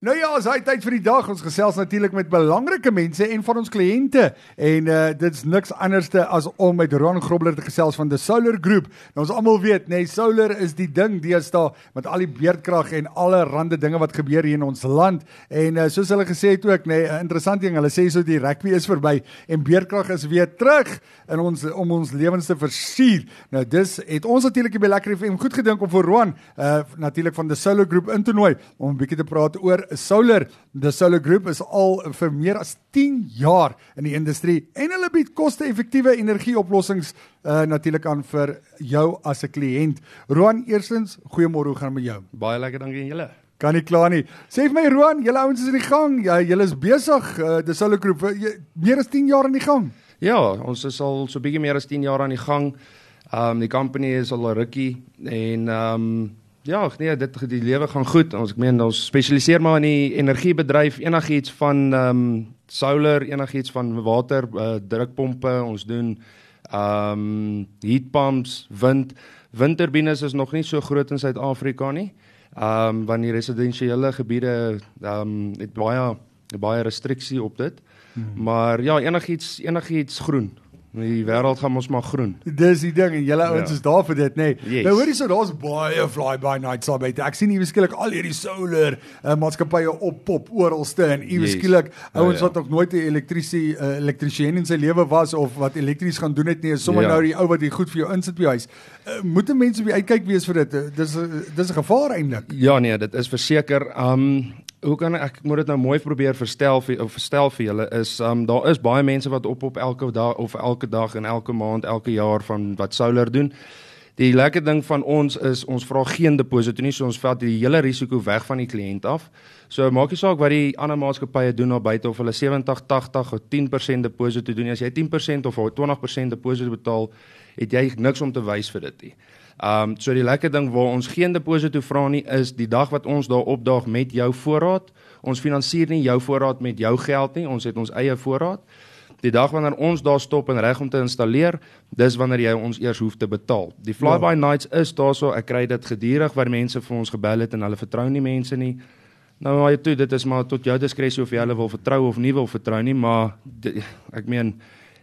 Nou ja, is hy tyd vir die dag. Ons gesels natuurlik met belangrike mense en van ons kliënte. En uh dit's niks anderste as om met Ron Grobler te gesels van the Solar Group. Nou ons almal weet, nee, solar is die ding deesdae met al die beerdkrag en alle rande dinge wat gebeur hier in ons land. En uh soos hulle gesê het ook, nee, 'n interessante ding, hulle sê so die rugby is verby en beerdkrag is weer terug in ons om ons lewens te versuur. Nou dis het ons natuurlik by Lekker FM goed gedink om vir Ron uh natuurlik van the Solar Group in te nooi om 'n bietjie te praat oor Solar. The Solar Group is al vir meer as 10 jaar in die industrie en hulle bied koste-effektiewe energieoplossings uh, natuurlik aan vir jou as 'n kliënt. Roan, eerstens, goeiemôre, hoe gaan dit met jou? Baie lekker, dankie en julle. Kan nie kla nie. Sê vir my Roan, julle ouens is in die gang. Ja, julle is besig, uh, The Solar Group, uh, meer as 10 jaar in die gang. Ja, ons is al so bietjie meer as 10 jaar aan die gang. Um die company is al 'n rukkie en um Ja, nee, dit die lewe gaan goed. Ons ek meen ons spesialiseer maar in die energiebedryf, enigiets van ehm um, solar, enigiets van water, uh, drukpompe, ons doen ehm um, heat pumps, wind. Windturbines is nog nie so groot in Suid-Afrika nie. Ehm um, want die residensiële gebiede ehm um, het baie baie restriksie op dit. Hmm. Maar ja, enigiets enigiets groen. Die wêreld gaan ons maar groen. Dis die ding en julle ouens ja. is daar vir dit, nê. Nee. Yes. Nou hoorie so daar's baie fly by night so by. Ek sien ieweskielik al hierdie solar uh, maatskappye op pop oralste en ieweskielik yes. ouens oh, ja. wat nog nooit 'n elektrisie uh, elektriesien in sy lewe was of wat elektries gaan doen het nie, is sommer ja. nou die ou wat hier goed vir jou insit by huis. Uh, moet mense by uitkyk wees vir dit. Dis dis 'n gevaar eintlik. Ja nee, dit is verseker. Um hoe kan ek, ek moet dit nou mooi probeer verstel vir of verstel vir julle is um daar is baie mense wat op op elke dag of elke dag en elke maand, elke jaar van wat solar doen. Die lekker ding van ons is ons vra geen deposito nie, so ons vat die hele risiko weg van die kliënt af. So maak nie saak wat die ander maatskappye doen daar buite of hulle 70, 80 of 10% deposito doen. As jy 10% of 20% deposito betaal, het jy niks om te wys vir dit nie. Um so die lekker ding waar ons geen deposito vra nie is die dag wat ons daar opdaag met jou voorraad. Ons finansier nie jou voorraad met jou geld nie, ons het ons eie voorraad. Die dag wanneer ons daar stop en reg om te installeer, dis wanneer jy ons eers hoef te betaal. Die flyby ja. nights is daarso, ek kry dit gedurig waar mense vir ons gebel het en hulle vertrou nie mense nie. Nou maar jy toe, dit is maar tot jou diskresie of jy hulle wil vertrou of nie wil vertrou nie, maar die, ek meen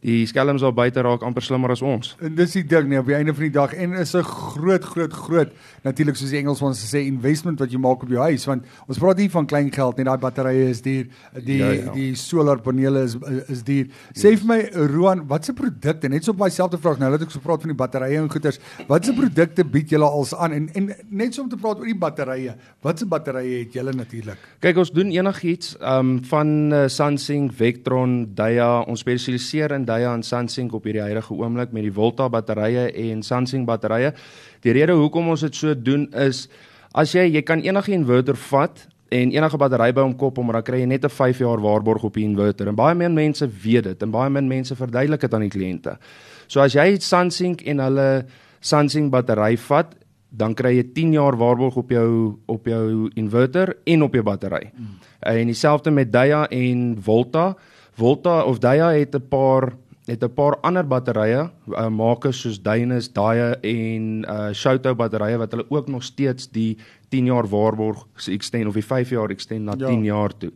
die skelms daar buite raak amper slimmer as ons. En dis die ding nee op die einde van die dag en is 'n groot groot groot natuurlik soos die Engelsman sê investment wat jy maak op jou huis want ons praat nie van klein geld nie daai batterye is duur die ja, ja. die solarpanele is is duur. Sê vir my Roan watse produkte net so op myselfde vraag nou dat ek so praat van die batterye en goeders watse produkte bied julle als aan en en net so om te praat oor die batterye watse batterye het julle natuurlik. Kyk ons doen enigiets um van uh, Samsung, Vectron, Daya ons spesialiseer in Daya en Samsung op hierdie huidige oomblik met die Volta batterye en Samsung batterye. Die rede hoekom ons dit so doen is as jy jy kan enige inverter vat en enige battery by hom kop om dan kry jy net 'n 5 jaar waarborg op die inverter. En baie min mense weet dit en baie min mense verduidelik dit aan die kliënte. So as jy Samsung en hulle Samsung battery vat, dan kry jy 10 jaar waarborg op jou op jou inverter en op jou battery. Mm. En dieselfde met Daya en Volta. Volta of Daya het 'n paar het 'n paar ander batterye, uh, makers soos Dynus, Daya en uh Shoto batterye wat hulle ook nog steeds die 10 jaar waarborg extend of die 5 jaar extend na ja. 10 jaar toe.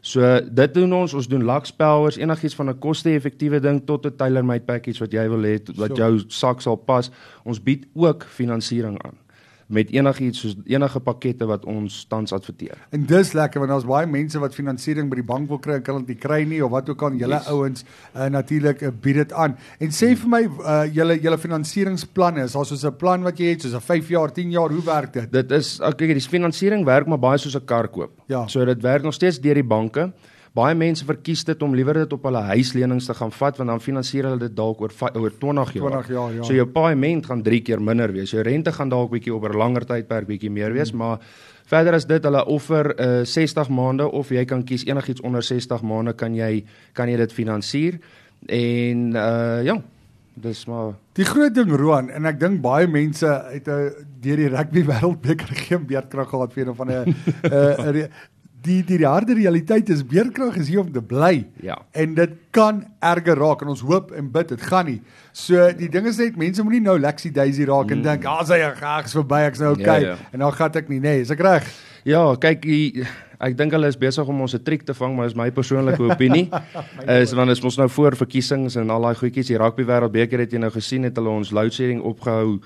So dit doen ons, ons doen lux powers, enigiets van 'n koste-effektiewe ding tot 'n tailor-made package wat jy wil hê wat jou sak sal pas. Ons bied ook finansiering aan met enigiets soos enige pakkette wat ons tans adverteer. En dis lekker want daar's baie mense wat finansiering by die bank wil kry en kan dit kry nie of wat ook al julle yes. ouens uh, natuurlik uh, bied dit aan. En sê vir my uh, julle julle finansieringsplanne, is daar soos 'n plan wat jy het soos 'n 5 jaar, 10 jaar, hoe werk dit? Dit is kyk die finansiering werk maar baie soos 'n kar koop. Ja. So dit werk nog steeds deur die banke. Baie mense verkies dit om liewer dit op hulle huislenings te gaan vat want dan finansier hulle dit dalk oor oor 20 jaar. 20 jaar ja. So jou paaiement gaan 3 keer minder wees. Jou rente gaan dalk bietjie oor 'n langer tydperk bietjie meer wees, hmm. maar verder as dit hulle offer uh, 60 maande of jy kan kies enigiets onder 60 maande kan jy kan jy dit finansier. En uh ja, dis maar die groot ding Roan en ek dink baie mense het 'n deur die rugby wêreldbeker geen beerdkrag gehad vir een van 'n die die die harde realiteit is beerkrag is hier om te bly. Ja. En dit kan erger raak en ons hoop en bid dit gaan nie. So die ding is net mense moenie nou Lexi Daisy raak mm. en dink, "Ag, ah, sy regs verby, ek's nou okay." Ja, ja. En dan gaan ek nie, nê, nee, is ek reg? Ja, kyk, ek dink hulle is besig om ons 'n triek te vang, maar is my persoonlike opinie. is want is mos nou voor verkiesings en al daai goedjies, die rugby wêreldbeker het jy nou gesien het hulle ons load shedding opgehou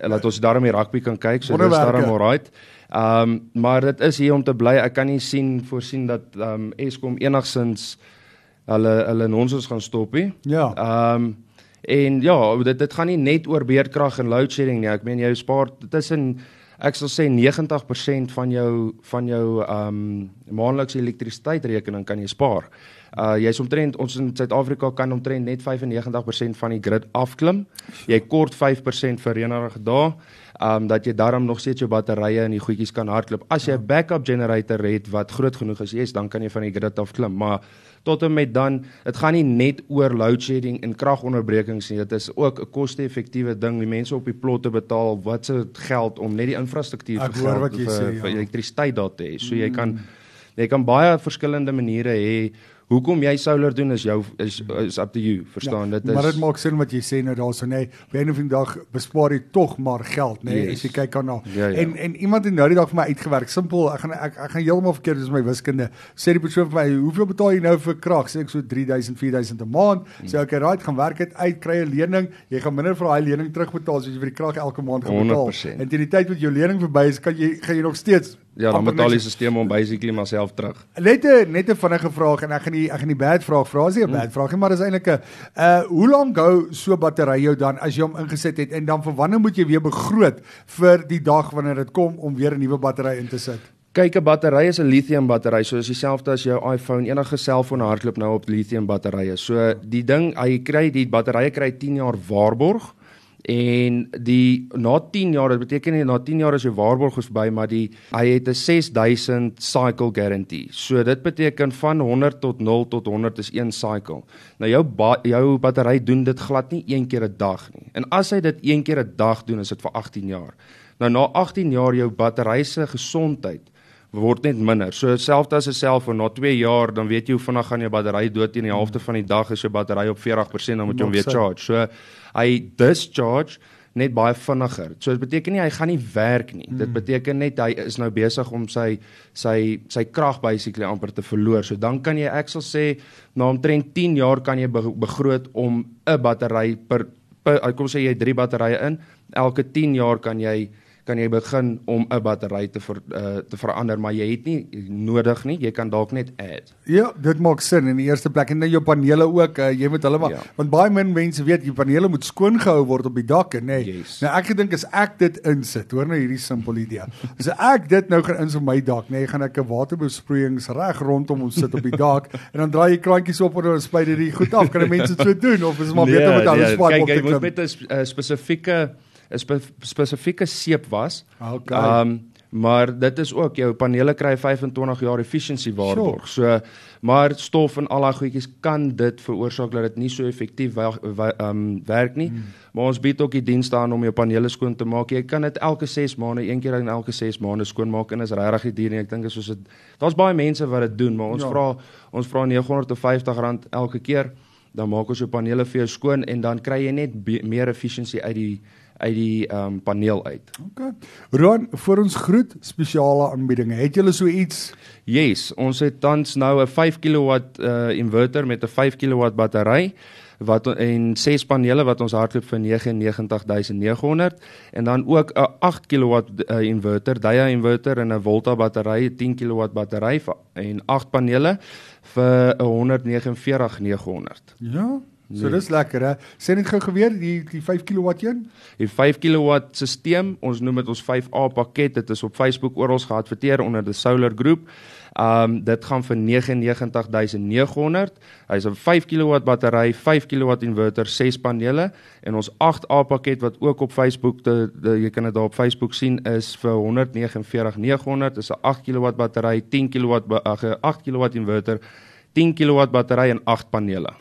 laat ons daarmee rugby kan kyk, so dis daarom alright. Ehm um, maar dit is hier om te bly. Ek kan nie sien voorsien dat ehm um, Eskom enigsins hulle hulle nonsens gaan stop nie. Ja. Ehm um, en ja, dit dit gaan nie net oor beerdkrag en load shedding nie. Ek meen jy spaar tussen ek sal sê 90% van jou van jou ehm um, maandelikse elektrisiteitsrekening kan jy spaar. Uh jy's omtrent ons in Suid-Afrika kan omtrent net 95% van die grid afklim. Jy kort 5% vir reënerige dae. Um dat jy daarom nog steeds jou batterye en die goedjies kan hardloop. As jy 'n backup generator het wat groot genoeg is, yes, dan kan jy van die grid afklim, maar tot en met dan dit gaan nie net oor load shedding en kragonderbrekings nie dit is ook 'n koste-effektiewe ding die mense op die plotte betaal wat se geld om net die infrastruktuur vir, geld, vir, sê, ja. vir elektrisiteit daar te hê so jy kan jy kan baie verskillende maniere hê Hoekom jy solar doen is jou is is up to you, verstaan? Ja, dit is Maar dit maak sin wat jy sê nou daarso nê. Nee, by 'n of ander dag bespaar jy tog maar geld, nê, nee, yes. as jy kyk aan na. Ja, ja. En en iemand het nou die dag vir my uitgewerk. Simpel, ek gaan ek, ek gaan heeltemal verkeerd is my wiskunde. Sê die persoon vir my, "Hoeveel betaal jy nou vir krag?" Sê ek so 3000, 4000 'n maand. Hmm. Sê ek, "Right, gaan werk dit uit, kry 'n lening. Jy gaan minder vir daai lening terugbetaal as jy vir die krag elke maand gaan betaal." 100%. En teen die tyd wat jou lening verby is, kan jy gaan jy nog steeds Ja, dan betaal die stelsel om basically myself terug. Net 'n net 'n vinnige vraag en ek gaan die ek gaan die bad vraag vra. Is nie 'n hmm. bad vraag nie, maar is eintlik 'n uh hoe lank hou so battery jou dan as jy hom ingesit het en dan vir wanneer moet jy weer begroot vir die dag wanneer dit kom om weer 'n nuwe battery in te sit? Kyk, 'n battery is 'n lithium battery, so is dieselfde as jou iPhone. Enige selfoon hardloop nou op lithium batterye. So die ding, hy kry die batterye kry 10 jaar waarborg en die na 10 jaar dit beteken nie na 10 jaar as jou waarborg is verby maar die hy het 'n 6000 cycle guarantee. So dit beteken van 100 tot 0 tot 100 is een cycle. Nou jou ba jou battery doen dit glad nie een keer 'n dag nie. En as hy dit een keer 'n dag doen is dit vir 18 jaar. Nou na 18 jaar jou battery se gesondheid word net minder. So selfs as 'n selfoon na 2 jaar dan weet jy hoe vinnig gaan jou battery dood teen die helfte van die dag as jou battery op 40% dan moet jy hom weer charge. So hy discharge net baie vinniger. So dit beteken nie hy gaan nie werk nie. Mm. Dit beteken net hy is nou besig om sy sy sy krag basically amper te verloor. So dan kan jy ek sal sê na omtrent 10 jaar kan jy begroot om 'n battery per, per kom sê jy 3 batterye in. Elke 10 jaar kan jy kan jy begin om 'n battery te ver, uh, te verander, maar jy het nie nodig nie, jy kan dalk net add. Ja, dit maak sin in die eerste plek en dan jou panele ook, uh, jy moet hulle maar ja. want baie min mense weet die panele moet skoon gehou word op die dak en nê. Nee. Yes. Nou ek gedink as ek dit insit, hoor nou hierdie simpel idee. As ek dit nou gaan insit op my dak, nê, nee, gaan ek 'n waterbesproeiings reg rondom ons sit op die dak en dan draai jy krantjies op en dan spuit dit goed af. Kan mense dit so doen of is dit maar nee, beter met alles nee, spuit op die klim? Kyk, jy moet met 'n spesifieke 'n spe spesifieke seep was. Okay. Um maar dit is ook jou panele kry 25 jaar efficiency waarborg. Sure. So maar stof en al daai goedjies kan dit veroorsaak dat dit nie so effektief um werk nie. Hmm. Maar ons bied ook die dienste aan om jou panele skoon te maak. Jy kan dit elke 6 maande, een keer in elke 6 maande skoon maak en is regtig die duur nie. Ek dink is soos dit daar's baie mense wat dit doen, maar ons ja. vra ons vra R950 elke keer. Dan maak ons jou panele vir jou skoon en dan kry jy net meer efficiency uit die uit die ehm um, paneel uit. OK. Ron, vir ons groet spesiale aanbiedinge. Het julle so iets? Yes, ons het tans nou 'n 5 kW uh inverter met 'n 5 kW battery wat en ses panele wat ons hardloop vir 99900 en dan ook 'n 8 kW inverter, dia inverter en 'n Volta battery, 10 kW battery en 8 panele vir 149900. Ja. So nee. dis lekker hè. Sê net gou geweer die die 5 kW een. Die 5 kW stelsel, ons noem dit ons 5A pakket. Dit is op Facebook oral geadverteer onder die Solar Group. Um dit gaan vir 99900. Hy's 'n 5 kW battery, 5 kW inverter, 6 panele en ons 8A pakket wat ook op Facebook te, te jy kan dit daar op Facebook sien is vir 149900. Dis 'n 8 kW battery, 10 kW 8 kW inverter, 10 kW battery en 8 panele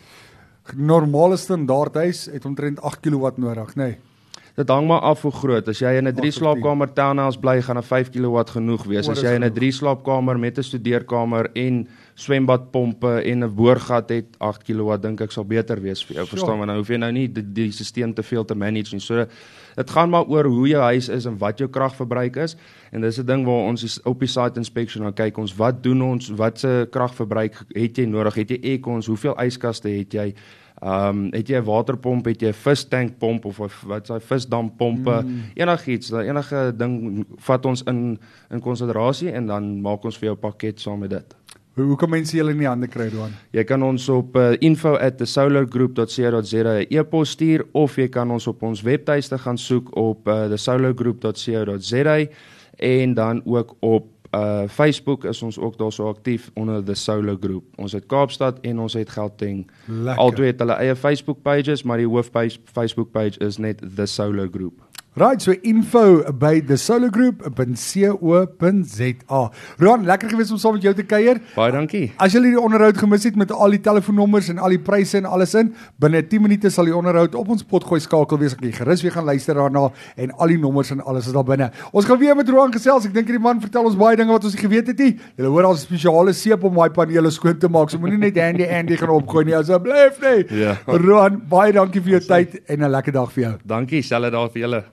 normale standaard huis het omtrent 8 kW nodig, nê? Nee. Dit hang maar af hoe groot. As jy in 'n 3 slaapkamer townhouse bly, gaan 'n 5 kW genoeg wees. As jy in 'n 3 slaapkamer met 'n studeerkamer en swembadpompe en 'n boorgat het, 8 kW dink ek sal beter wees vir jou. Verstaan, want nou hoef jy nou nie die, die stelsel te veel te manage nie. So dit gaan maar oor hoe jou huis is en wat jou kragverbruik is. En dis 'n ding waar ons op die site inspection gaan kyk ons wat doen ons, wat se kragverbruik het jy nodig? Het jy aircons? Hoeveel yskaste het jy? Ehm um, het jy 'n waterpomp, het jy 'n vistankpomp of wat s'daai visdampompe, mm. enigiets, enige ding vat ons in in konsiderasie en dan maak ons vir jou pakket saam met dit. Hoe hoe kan mense julle in die hande kry, Roan? Jy kan ons op uh, info@thesolargroup.co.za e-pos stuur of jy kan ons op ons webtuiste gaan soek op uh, thesolargroup.co.za en dan ook op uh Facebook is ons ook daarso aktief onder the Solo Group. Ons het Kaapstad en ons het Gauteng. Albei het hulle eie Facebook pages, maar die hoof Facebook page is net the Solo Group. Right, so info by thesologroup.co.za. Ron, lekker gewees om saam met jou te kuier. Baie dankie. As jy hierdie onderhoud gemis het met al die telefoonnommers en al die pryse en alles in, binne 10 minute sal die onderhoud op ons potgooi skakel wees. Ek gerus weer gaan luister daarna en al die nommers en alles is daar binne. Ons gaan weer met Ron gesels. Ek dink hierdie man vertel ons baie dinge wat ons nie geweet het nie. Jy hoor al spesiale seep om daai panele skoon te maak. So moenie net Andy Andy gaan opgooi nie asseblief nie. Ja. Ron, baie dankie vir jou tyd en 'n lekker dag vir jou. Dankie, selfs daar vir julle.